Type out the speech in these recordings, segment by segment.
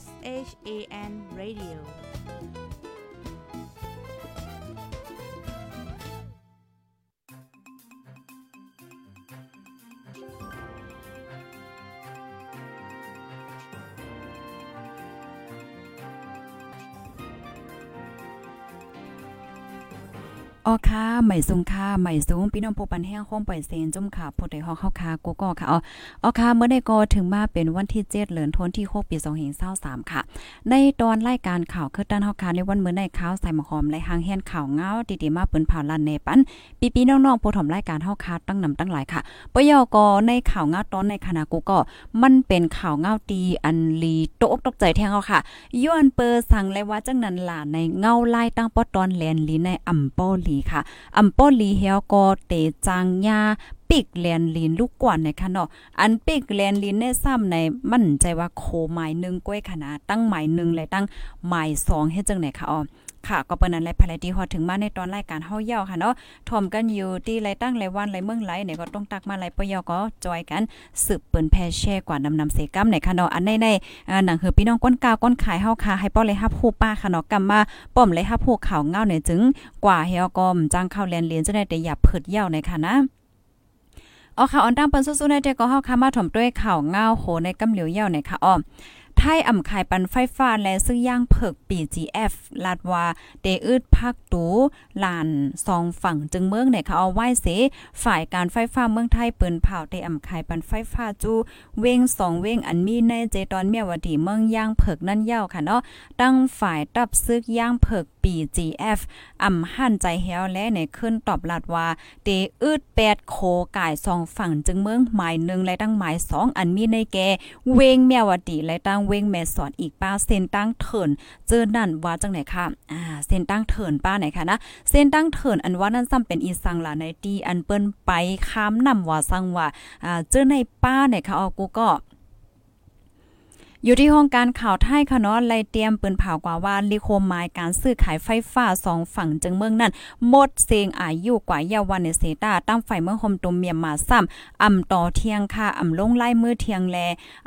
S H A N Radio อ๋อค่ะ ใหม่สูงค่ะใหม่สูงพี่น้องผู้ปันแห้งคงปล่อยเซนจุ่มค่ะผู้ใดฮอกเข้าค่ะกูก็ค่ะอ๋ออ๋อค่ะเมื่อได้ก็ถึงมาเป็นวันที่7เดือนธันวาคมที่6ปี2523ค่ะ ในตอนรายการข่าวคือด้านเฮาค่ะในวันมื้อในข่าวใส่หมอหอมและหางแห่นข่าวเงาดีๆมาเปิ้นเผาลั่นในปันปีๆน้องๆผู้ถมรายการเฮาค่ะตั้งนำตั้งหลายค่ะปยอก็ในข่าวเงาตอนในคณะกูก็มันเป็นข่าวเงาตีอันลีตกตกใจแทงเฮาค่ะย้อนเปอร์สั่งเลยว่าจังนั้นล่ะในเงาไลายตั้งปอตอนแลนลีในอำป้อลีค่ะอำป้อลีเฮียก็เตจางยา ปิกแลนลินลูกกวนในค่ะเนาะอันปิกแลนลินในซ้ำในมั่นใจว่าโคหมายหนึ่งก้อยขนาดตั้งหมายหนึ่งและตั้งหมายสองเฮ็ดจังไหนค่ะอ๋อค่ะก็เปิ้นนั้นแหละภายที่ฮอดถึงมาในตอนรายการเฮาเย้าค่ะเนาะถ่อมกันอยู่ที่ไรตั้งไรวันไรเมืองไรเนี่ยก็ต้องตักมาไรปยอก็จอยกันสืบเปิ้นแพ่แช่กว่านำนำเสกัมในค่ะเนาะอันในในหนังคือพี่น้องก้นกาวก้นขายเฮาค่ะให้ป้อเลยฮับฮู้ป้าค่ะเนาะกำมาป้อมเลยฮับฮู้ข่าวเงาเนี่ยจึงกว่าเฮาก็จังเข้าแลนเรียนจะได้แต่อย่าเพิดเย้าในค่ะนะ อ๋อค่ะออนตั้งปิ้นสู้ๆในแต่ก็เฮาค่ะมาถ่อมด้วยข่าวเงาโหในกำเหลียวเย้าในค่ะอ้อไทยอ่ำขายปันไฟฟ้าและซื้อย่างเผิกปี GF ลาดว่าเตอึดพักตูลานซองฝั่งจึงเมืองเนี่ยเขาเอาไว้เสฝ่ายการไฟฟ้าเมืองไทยเปินเผาเตอ่ำขายปันไฟฟ้าจูเว้งสองเว้งอันมีในเจตอนเมียวดีเมืองย่างเผิกนั่นยาวค่ะเนาะตั้งฝ่ายตับซึกย่างเผิกปี GF อ่ำหั่นใจแฮวและในขึ้นตอบลาดว่าเตอึด8โคก่ายสองฝั่งจึงเมืองหมาย1และตั้งหมาย2อันมีในแกเวงเมียวดีและตั้งเวงแม่สอนอีกป้าเส้นตั้งเถินเจอนั่นว่าจังไหนค่ะอ่าเส้นตั้งเถินป้าไหนค่ะนะเส้นตั้งเถินอันว่านั่นซ้ำเป็นอีสังหล่ะในตีอันเปิ้นไปค้ามนำว่าสังว่าอ่าเจอในป้าไหนค่ะเอากูก็ อยู่ที่ห้องการข่าวไทยค่ะเนาะไล่เตรียมปืนเผากว่าว่าลิโคมายการซื้อขายไฟฟ้าสองฝั่งจึงเมืองนั้นหมดเซงอายุกว่าเยาวันในเซตาตั้งไฟเมืองคมตุมเมียมมาซ้ำอำต่อเทียงค่ะอำลงไล่มือเทียงแล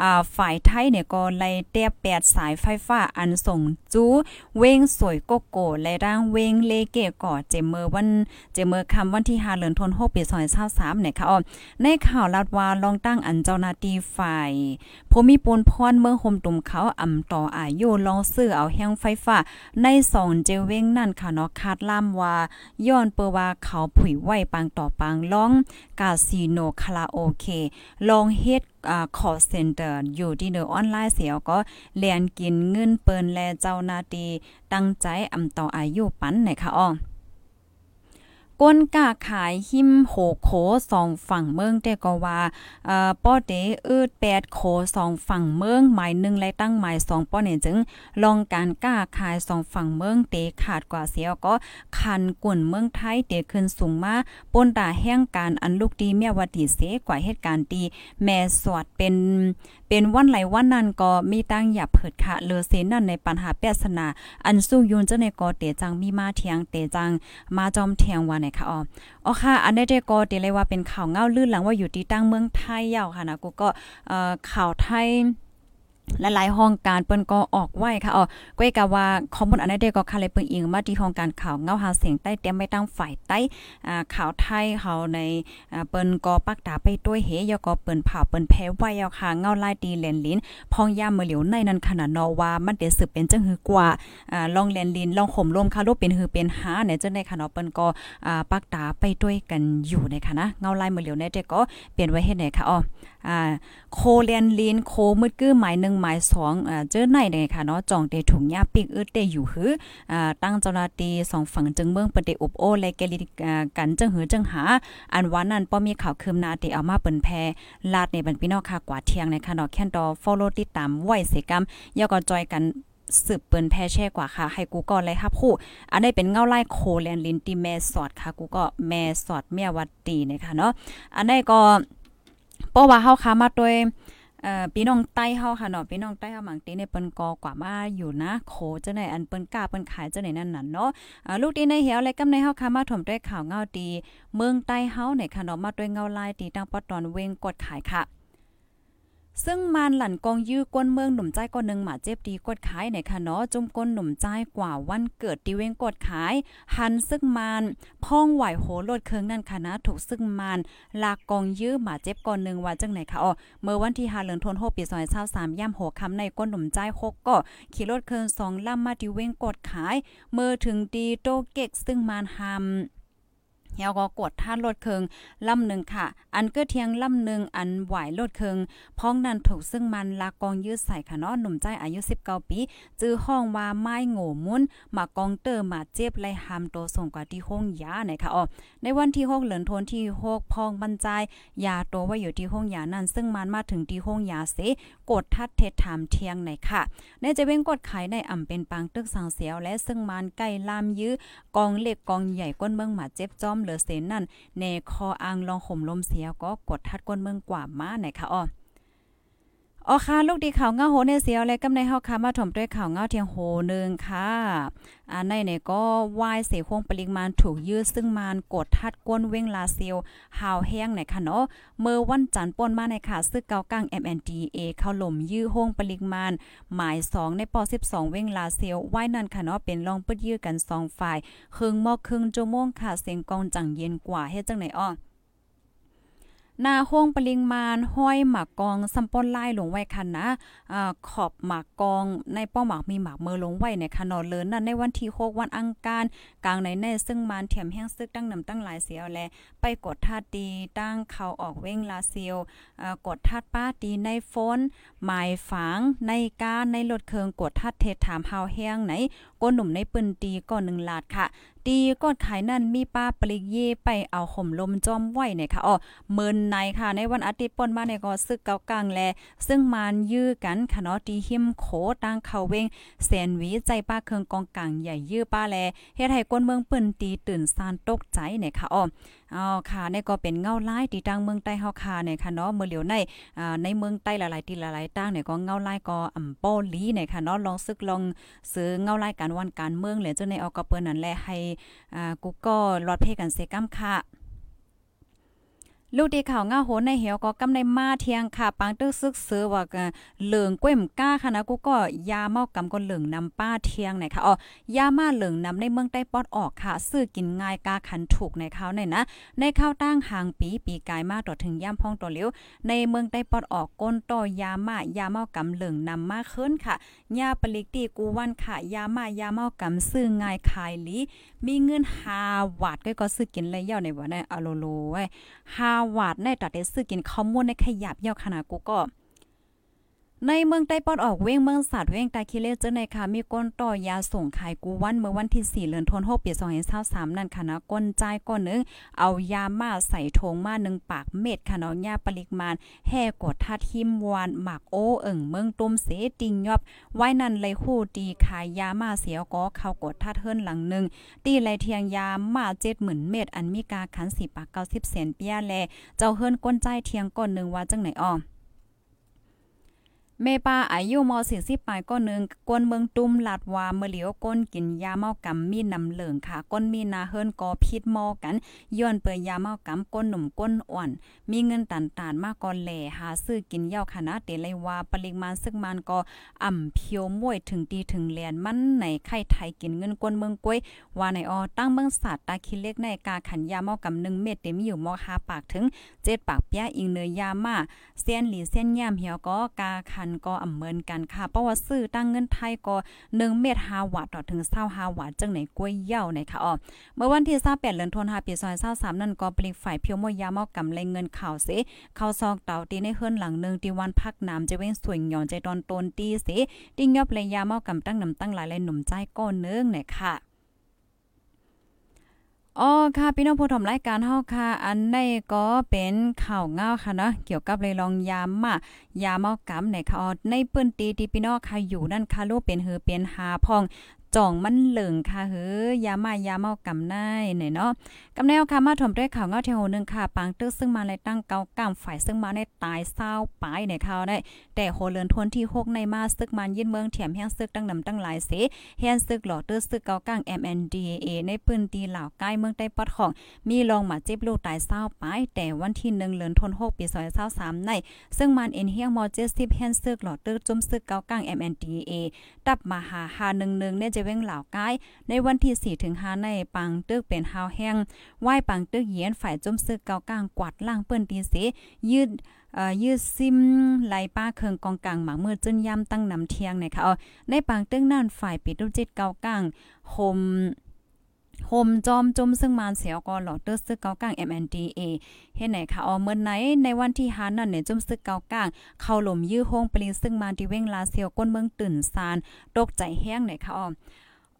อ่าฝ่ายไทยเนี่ยก็ไล่เตียแปดสายไฟฟ้าอันส่งจูเวงสวยโกโก้และร่างเวงเลเกก่อเจมเมอร์วันเจมเมอร์คำวันที่5เดือนธันวาคมปี2023เนี่ยค่ะอ๋อในข่าวลาดว่าลองตั้งอันเจ้าหน้าที่ฝ่ายผู้มีปูนพรเมืองคมตุมเขาอ่ำต่ออายุลองซื้อเอาแห้งไฟฟ้า ในสองเจเว้งนั่นค่ะเนาะคาดล่ามว่าย้อนเปว่าเขาผุยไหวปางต่อปางลองกาซิโนคาราโอเกลองเฮ็ดอ่า call center อยู่ที่เนอออนไลน์เสียวก็เลียนกินเงินเปินแลเจ้านาที่ตั้งใจอำต่ออายุปันไหนค่ะอ้อ ก้นกาขายหิมโหโคสองฝั่งเมืองแต่ก็ว่าเอ่อป้อเตอืดแปดโคสองฝั่งเมืองหมายหนึ่งและตั้งหมายสองป้อเนี่ยจึงลองการกล้าขายสองฝั่งเมืองเตขาดกว่าเสียก็คันกุ่นเมืองไทยเตขึ้นสูงมาปนตาแห่งการอันลูกดีเมียวดีเสกว่าเหตุการณ์ดีแม่สวดเป็น เป็นวันไหลวันนั้นก็มีตั้งอย่าเผิดค่ะเลอเซนนั่นในปัญหาแปศนา อันสู้ยุนเจ้าในกอเตจังมีมาเทียงเตจังมาจอมเทียงวันไหนค่ะอ๋ออ๋อค่ะ อันได้ก็เตเลยว่าเป็นข่าวเงาลื่นหลังว่าอยู่ที่ตั้งเมืองไทยยาวค่ะนะกูก็เอ่อข่าวไทย หลายห้องการเปิ้นก็ออกไว้ค่ะอ๋อก้อยกะว่าข้อมูลอันนี้เด็กก็ค่ะเลยเปิ้นอิงมาที่ห้องการข่าวเงาหาเสียงใต้เตรียมไม่ตั้งฝ่ายใต้อ่าข่าวไทยเขาในอ่าเปิ้นก็ปักตาไปด้วยเฮยก็เปิ้นเผาเปิ้นแพ้ไว้เอาค่ะเงาลายดีแลนลินพองยามมือเหลียวในนั้นขนาดนอว่ามันเดสืบเป็นจังหือกว่าอ่าลองแลนลินลองข่มลมค่ะรูปเป็นหือเป็นหาเนี่ยจังได้ค่ะเนาะเปิ้นก็อ่าปักตาไปด้วยกันอยู่ในค่ะนะเงาลายมือเหลียวในเด็กก็เปลี่ยนไว้เฮ็ดไหนค่ะอ๋ออ่าโคเลียนลินโคมืดกื้อหมาย1หมาย2อ่าเจอไหนเนี่ยค่ะเนาะจ่องเตถุงยาปิกอึดเตอยู่หืออ่าตั้งเจ้าหน้าที่สองฝั่งจึงเมืองเปิ้นได้อบโอและแกลิกันจังหือจังหา อันว่านั้นป้อมีข่าวคืมนาเตเอามาเปิ้นแพลาดในบันพี่น้องค่ะกว่าเที่ยงในค่ะเนาะแค่นดอ follow ติดตามไว้เสกรรมยาก็จอยกันสืบเปิ้นแพ่แช่กว่าค่ะ ให้กูก็เลยครับผู้อันนี้เป็นเงาไล่โคแลนลินติแม่สอดค่ะ กูก็แม่สอดเมียวัดตีนะคะเนาะอันนี้ก็ เพราะว่าเฮาค้ามาด้วยพี่น้องใต้เฮาค่ะเนาะพี่น้องใต้เฮาหมังตีในเปิ้นกอกว่ามาอยู่นะ โคจังได๋อันเปิ้นกล้าเปิ้นขายจังได๋นั่นน่ะเนาะลูกตีในเหี่ยวและกำในเฮาค่ะมาถมด้วยข่าวเงาดีเมืองใต้เฮาในค่ะเนาะมาด้วยเงาลายตีตั้งปอตอนเวงกดขายค่ะ ซึ่งมันหลั่นกองยื้อกวนเมืองหนุ่มใจก้อนหนึ่งหมาเจ็บดีกดขายในคะเนาะจุ่มก้นหนุ่มใจกว่าวันเกิดดีเวงกดขาย หันซึ่งมันพ่องไหวโหลดเคืองนั่นค่ะนะถูกซึ่งมันลากกองยื้อหมาเจ็บก่อนหนึ่งว่าจังไหนคะอ๋อเมื่อวันที่5เดือนธันวาคมปี2023ย่ำหัวคำในก้นหนุ่มใจหกก็ขี่รถเคือง2ลำมาดีเวงกดขาย เมื่อถึงดีโตเก็กซึ่งมันหำ เฮียก็กดท่านรถเคิงลำหนึ่งค่ะ อันก็เทียงลำหนึ่งอันไหวรถเคิงพ้องนั้นถูกซึ่งมันลากองยืดใส่ค่ะเนาะหนุ่มใจอายุ 19 ปี จื้อห้องว่าไม้โง่มุนมากองเตอร์มาเจ็บไลหามโตส่งกว่าที่ห้องยาไหนค่ะอ๋อในวันที่6เหลือนทนที่6พองบรรจัยยาโตว่าอยู่ที่ห้องยานั้น ซึ่งมันมาถึงที่ห้องยาเสกดทัดเทศถามเทียงไหนค่ะในจะเว้งกดขายในอ่ำเป็นปางตึกสังเสียวและซึ่งมันใกล้ลามยื้อกองเล็กกองใหญ่ก้นเมืองมาเจ็บจอมเหลือเซนนั่นในคออังลองห่มลมเสียก็กดทัดก้นเมืองกว่ามาไหนคะอ้อ อ๋อค่ะลูกดีข่าวเงาโหในเสียวและกำในเฮาค่ะมาถมด้วยข่าวเงาเทียงโหนึงค่ะอันในเนี่ยก็วายเสคงปริมาณถูกยืดซึ่งมานกดทัดก้นเว้งลาเซียวหาวแห้งในค่ะเนาะเมื่อวันจันทร์ป่นมาในค่ะซึกเกากลาง MNDA เข้าหล่มยื้อห้องปริมาณหมาย 2 ในปอ12 เว้งลาเซียวไว้นั่นค่ะเนาะเป็นรองปึดยื้อกัน2ฝ่ายครึ่งมอกครึ่งชั่วโมงค่ะเสียงกองจังเย็นกว่าเฮ็ดจังไหนอ้อ นาห้องปริงมานห้อยหมากกองซัมปนไล่ลงไว้คันนะอ่าขอบหมากกองในป้อหมากมีหมากเมือลงไว้ในคันนอเลินนั่นในวันที่6วันอังคารกลางในในซึ่งมานเถียมแห้งซึกตั้งนำตั้งหลายเสียวแลไปกดท่าดีตั้งเขาออกเว้งลาเซียวอ่ากดทัดป้าดีในฝนหมายฝังในกาในรถเคืองกดทัดเทถามเฮาแห้งไหนก้นหนุ่มในปืนตีก่อน1ลาดค่ะตีกดขายนั่นมีป้าปลิกเย่ไปเอาข่มลมจอมไหวเนี่ยค่ะอ๋อเมินในค่ะ ในวันอาทิตย์ป่นมาในก็ซึกเกากลางแล ซึ่งมานยื้อกันค่ะเนาะตีหิมโคตั้งเขาเวงแสนวีใจป้าเครื่องกองกลางใหญ่ยื้อป้าแลเฮ็ดให้คนเมืองเปิ้นตีตื่นซานตกใจเนี่ยค่ะอ๋อ อ๋อค่ะนี่ก็เป็นเงาลายตีตั้งเมืองใต้เฮาค่ะเนี่ยค่ะเนาะเมื่อเหลียวในอ่าในเมืองใต้หลายๆที่หลายๆตั้งเนี่ยก็เงาลายก็อ่ำโปลีเนี่ยค่ะเนาะลองซึกลองซื้อเงาลายการวันการเมืองเลยจนในเอาก็เปิ้นนั่นแหละให้อ่ากูก็รอดเพกันเซกัมค่ะ ลูกดีข่าวง่าโหในเหี่ยวก็กำในมาเทียงค่ะ ปังตึกซึกซื้อว่าเหลืองก้มก้าค่ะนะกูก็ยาเมากำก็เหลืองนำป้าเทียงไหนค่ะอ๋อยามาเหลืองนำในเมืองใต้ปอดออกค่ะ ซื้อกินง่ายกาขันถูกในข้าวในนะ ในข้าวตั้งห่างปีปีกายมาต่อถึงย่ำพองตัวเหลียวในเมืองใต้ปอดออกก้นต่อยามายาเมากำเหลืองนำมาขึ้นค่ะยาปลิกตีกูวันค่ะ ยามายาเมากำซื้อง่ายขายลีมีเงิน5วาทก็ก็ซื้อกินเลยย่อในว่าในอโลโลไว้5วาดในตัดได้ซื้อกินข้อมูลในขยับเยาวขนาดกูก็ ในเมืองใต้ปอดออกเว้งเมืองสัตว์เว้งตาคิเลเจอในค่ะมีก้นต่อยาส่งขายกูวันเมื่อวันที่4เดือนธันวาคมปี2023นั่นค่ะนะก้นใจก้นนึงเอายามาใส่ทงมา1ปากเม็ดค่ะเนาะยาปริมาณแห่กดทัดหิมวานหมากโอเอิ่งเมืองตุ้มเสติงยอบไว้นั่นเลยคู่ตีขายยามาเสียก็เข้ากดทัดเฮิรนหลังนึงตีไรเทียงยามา70,000เม็ดอันมีกาขัน4ปาก90เซนเปียแลเจ้าเฮิรนก้นใจเทียงก้นนึงว่าจังไหนอ้อ เมปาอายุม40ปลายก็นึงก้นเมืองตุ้มลาดวาเมื่อเหลียวก้นกินยาเมากำมีนำเหลืองค่ะ ก้นมีนาเฮิรนกอพิษมอกันย้อนเปิดยาเมากำก้นหนุ่มก้นอ่อน มีเงินตันตานมากก่อนแหล่หาซื้อกินเย้าคณะเตเลยว่าปริมาณซึกมันก็อ่ำเพียวมวยถึงตีถึงแลนมันในไข่ไทยกินเงินก้นเมืองก้วยว่าในออตั้งเมืองศาสตร์ตาคิเล็กในกาขันยาเมากำ1เม็ดเต็มอยู่มอ5ปากถึง7ปากเปียอิงเนยยามาเส้นหลีเส้นย่ามเหี่ยวก็กาขันก็อ่ำเหมือนกันค่ะ เพราะว่าซื้อตั้งเงินไทยก็1เม็ด5วัตต์ต่อถึง25วัตต์จังไหนกล้วยเย่าในค่ะอ๋อเมื่อวันที่28เดือนธันวาคมปี2023นั่นก็ปลิกฝ่ายเพียวมวยยามอกำไรเงินข่าวเสเข้าซอกเต่าตีในเฮือนหลังนึงที่วันพักน้ำจะเว้นสวยหย่อนใจตอนตนตีเสติ้งยอบเลยยามอกำตั้งนำตั้งหลายเลยหนุ่มใจก้อนนึงเนี่ยค่ะ อ๋อค่ะพี่น้องผู้ชมรายการเฮาค่ะ อันนี้ก็เป็นข่าวเงาค่ะเนาะเกี่ยวกับเลยลองยามมายาเมากำในค่ะในปื้นตีที่พี่น้องค่ะอยู่นั่นค่ะลูกเป็นหือเป็นหาพอง จ่องมันเหลิงค่ะเฮ้ยามายาเมากำไนเนี่ยเนาะกำแนวค่ะมาถมด้วยข่าวเงาเทวนึงค่ะปังตึกซึ่งมาในตั้งเกากำฝ่ายซึ่งมาในตายเศร้าปายในข่าวได้ แต่โหเลือนทวนที่6ในมาซึกมันยินเมืองเถียมแห้งซึกตั้งนำตั้งหลายเสแฮนซึกหลอตึกซึกเกากลาง MNDA ในพื้นที่ลาใกล้เมืองใต้ปอดของ มีลองมาเจ็บลูกตายเศร้าปายแต่วันที่1เดือนธันวาคมปี2023ใน ซึ่งมันเอ็นเฮียงมอ70แฮนซึกหลอตึกจุ่มซึกเกากลาง MNDA ตับมาหา511เนี่ยเว้งเหล่าไกล้ในวันที่4ถึง5ในปังตึกเป็นฮาวแห้งไหว้ปังตึกเยียนฝ่ายจุ้มซึกเกากลางกวาดล่างเปิ้นตีเสยืดยืดซิมไหลป้าเคืองกองกลางหมามือจึ้นย่ำตั้งนำเทียงนะคะอ๋อในปางตึ้งนั่นฝ่ายปิดดุจิตเกากลางคม โฮมจอมจุมซึ่งมานเสียวก็หลอดเตอร์ซึกเกากลาง MNDA เฮ็ดไหนคะอ๋อเมื่อไหนในวันที่5นั่นเนี่ยจุมซึกเกากลาง เข้าหล่มยื้อโฮงปลีซึ่งมาที่เว้งลาเซียวก้นเมืองตื่นซานตกใจแห้งไหนคะอ๋อ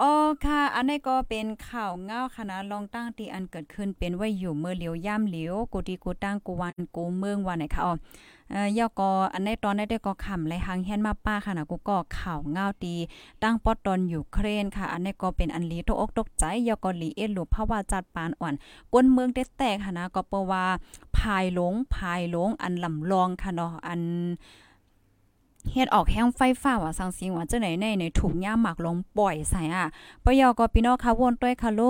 อ๋อค่ะ อันนี้ก็เป็นข่าวเงาคณะลองตั้งที่อันเกิดขึ้นเป็นไว้อยู่เมื่อเหลียวย่ำเหลียวกูดีกูตั้งกูวันกูเมืองวันไหนคะอ๋อเอ่อยอก็อันในตอนได้ก็ขำไรหังเฮียนมาป้าค่ะนะกูก็ข่าวเงาตีตั้งปอดตอนอยู่เครนค่ะ อันนี้ก็เป็นอันลีตกอกตกใจยอก็ลีเอ็ดหลุภาวะจัดปานอ่อนก้นเมืองได้แตกค่ะนะก็เปว่าพายหลงพายหลงอันลำลองค่ะเนาะอัน เฮ็ดออกแห้งไฟฟ้าว่าสังสิงว่าจังไหนในในถุงย่าหมักลงปล่อยใส่อะปยอก็พี่น้องค่ะวนต้วยค่ะโล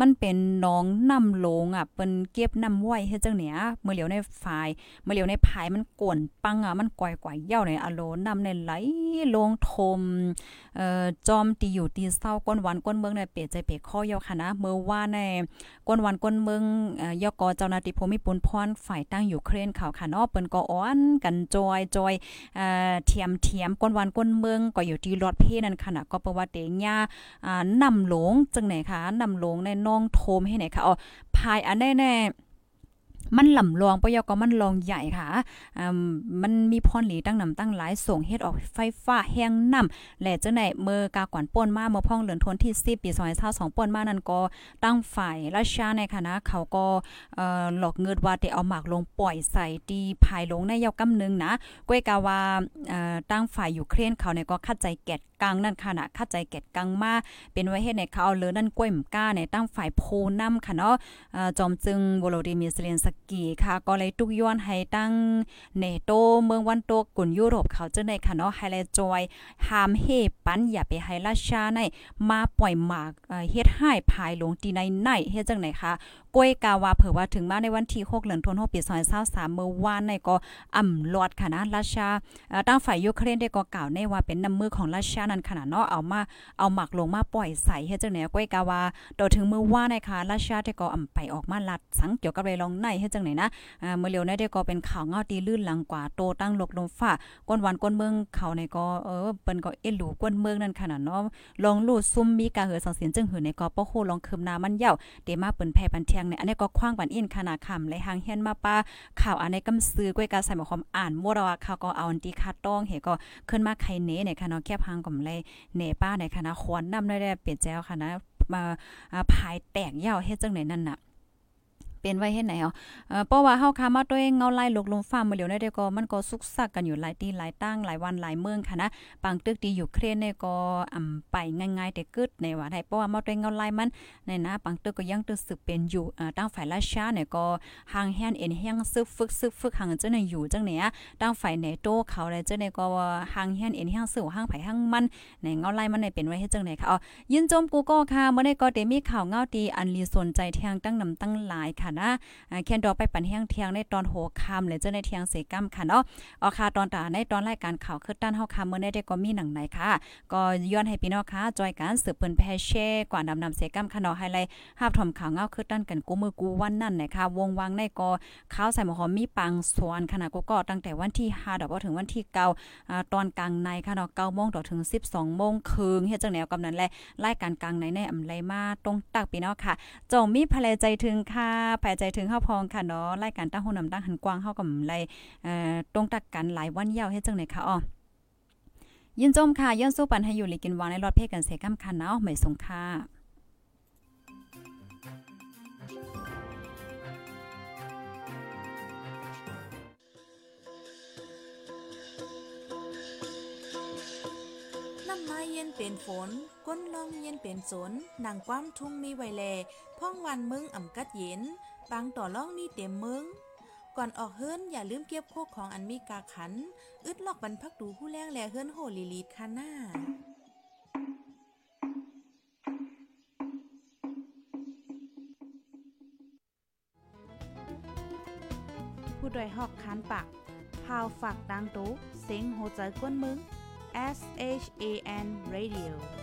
มันเป็นน้องน้ำลงอะเปิ้นเก็บน้ำไว้เฮ็ดจังเนี้ยเมื่อเหลียวในฝายเมื่อเหลียวในพายมันก่วนปังอะมันก่อยๆเย่าในอโลน้ำในไหลลงทมเอ่อจอมตีอยู่ตีเศร้าก้นวันก้นเมืองในเปใจเปข้อยอค่ะนะเมื่อว่าในก้นวันก้นเมืองเอ่อยกเจ้านาที่ภูมิปุนพรฝ่ายตั้งอยู่เครนเขาค่ะเนาะเปิ้นก็อ้อนกันจอยจอยเอ่อเทียมเทียมก้นวันก้นเมืองก็อยู่ที่รถเพนั่นค่ะนะก็ประวัติเตญาอ่านำหลงจังไหนคะนำหลงในน้องโทมให้ไหนคะอ๋อภายอันแน่ๆ มันหล่ำลองปยกมันลองใหญ่ค่ะอ่ามันมีพรหลีตั้งนำตั้งหลายส่งเฮ็ดออกไฟฟ้าแห้งน้ำและจังไหนเมื่อกากวนป่นมาเมื่อพ่องเหลือนทนที่10ปี2022ป่นมานั่นก็ตั้งฝ่ายราชาในคณะเขาก็เอ่อหลอกเงินว่าได้เอาหมากลงปล่อยใส่ตีภายลงในยาวกำนึงนะก้วยกาว่าเอ่อตั้งฝ่ายยูเครนเขาเนี่ยก็คัดใจแกดกังนั่นค่ะนะคัดใจแกดกังมาเป็นไว้เฮ็ดในเขาเอาเลยนั่นก้วยมก้าในตั้งฝ่ายโพนำค่ะเนาะจอมจึงโวโลดิมีเซเลนสกีค่ะ ก็เลยตุกย้อนให้ตั้งเนโตเมืองวันโตกุนยุโรปเขาจะในค่ะเนาะไฮไลท์จอยหามเฮปันอย่าไปให้ราชาในมาปล่อยหมากเฮ็ดให้ภายหลงตีในในเฮ็ดจังไหนคะก้วยกาวาเผื่อว่าถึงมาในวันที่6เดือนธันวาคมปี2023เมื่อวานในก็อ่ำลอดค่ะนะราชาตั้งฝ่ายยูเครนได้ก็กล่าวในว่าเป็นน้ำมือของราชานั้นขนาดเนาะเอามาเอาหมักลงมาปล่อยใส่เฮ็ดจังไหนก้วยกาวาโดถึงมือว่าในค่ะราชาได้ก็อ่ำไปออกมาลัดสังเกี่ยวกับเรลองในเฮ็ดจังไหนนะอ่าเมื่อเร็วนี้ได้ก็เป็นข่าวเงาตีลื่นหลังกว่าโตตั้งลกลมฟ้าก้นวันก้นเมืองเขาในก็เออเปิ้นก็เอ็ดหลูก้นเมืองนั่นขนาดเนาะลองลู่ซุ่มมีกาเหือสังเสียนจึงหือในก็ป้อโคลองคืมนามันเหี่ยวเตมาเปิ้นแพ่ปันเทียงในอันนี้ก็คว้างปันอินขนาดคำและหางเฮียนมาป้าข่าวอันในกำซื้อก้วยกาใส่หมความอ่านมั่วว่าข่าวก็เอาอันตีคาต้องเฮก็ขึ้นมาไข่เนในค่ะเนาะแคบหางก่อมเลยเนป้าในคณะควรนำได้เปลี่ยนแจ้วค่ะนะมาภายแตกยาวเฮ็ดจังไหนนั่นน่ะ เป็นไว้เฮ็ดไหนอ๋อเอ่อเพราะว่าเฮาคามาตัวเองเงาไล่ลกลมฟ้ามาเหลียวได้ก็มันก็สุกซักกันอยู่หลายตีหลายตั้งหลายวันหลายเมืองค่ะนะปังตึกดีอยู่เครนเนี่ยก็อำไปง่ายๆแต่กึดในว่าได้เพราะว่ามาตัวเองเงาไล่มันในนะปังตึกก็ยังตึกสึกเป็นอยู่อ่าตั้งฝ่ายราชาเนี่ยก็ห่างแฮนเอ็นแฮงซึกฝึกซึกฝึกห่างจังไหนอยู่จังไหนตั้งฝ่ายเนโตเขาเลยจังไหนก็ห่างแฮนเอ็นแฮงซึห่างไผห่างมันในเงาไล่มันในเป็นไว้เฮ็ดจังไหนค่ะอ๋อยินจมกูก็ค่ะเมื่อได้ก็ได้มีข่าวเงาตีอันลีสนใจแทงตั้งนำตั้งหลายค่ะนะแคนดอไปปันเฮียงเทียงในตอนโหค่ำเลยเจ้าในเทียงเสกัมค่ะเนาะอ๋อค่ะตอนตาในตอนรายการข่าวคือต้านเฮาค่ะมื้อได้ก็มีหนังไหนค่ะ ก็ย้อนให้พี่น้องค่ะจอยการสืบเปิ้นแพแช่กว่าดำนำเสกัมค่ะเนาะไฮไลท์ภาพถมข่าวเงาคือต้านกันกูมือกูวันนั่นนะคะวงวางในก็ข้าวใส่หมอหอมมีปังสวนขนาดก็ก็ตั้งแต่วันที่5ดอกถึงวันที่9อ่าตอนกลางในค่ะเนาะ9โมงถึง 12โมงครึ่งเฮ็ดจังแนวกำนั้นแหละรายการกลางในในอำไลมาตรงตักพี่น้องค่ะจงมีภรรใจถึงค่ะแผ่ใจถึงเฮาพองค่ะเนาะรายการตั้งหูนำตั้งหันกว้างเฮากับไรเอ่อตรงตักกันหลายวันยาวเฮ็ดจังได๋คะอ้อยินจมค่ะย้อนสู้ปันให้อยู่ลิกินวางในรถเพกันเสกำคันเนาะไม่สงค่ะนไม้เย็นเป็นฝน ก้นล่องเย็นเป็นสนนางความทุ่งมีไวแลพ่องวันมึงอ่ำกัดเย็นปังต่อล่องมีเต็มมึง ก่อนออกเฮิรนอย่าลืมเก็บโคกของอันมีกาขัน อึดลอกบรรพักดูผู้แรงแลเฮิรนโหลีลีดคาหน้าผู้ดยหอกคานปากพาวฝากดังตู้เซ็งโหใจกวนมึง S H A N Radio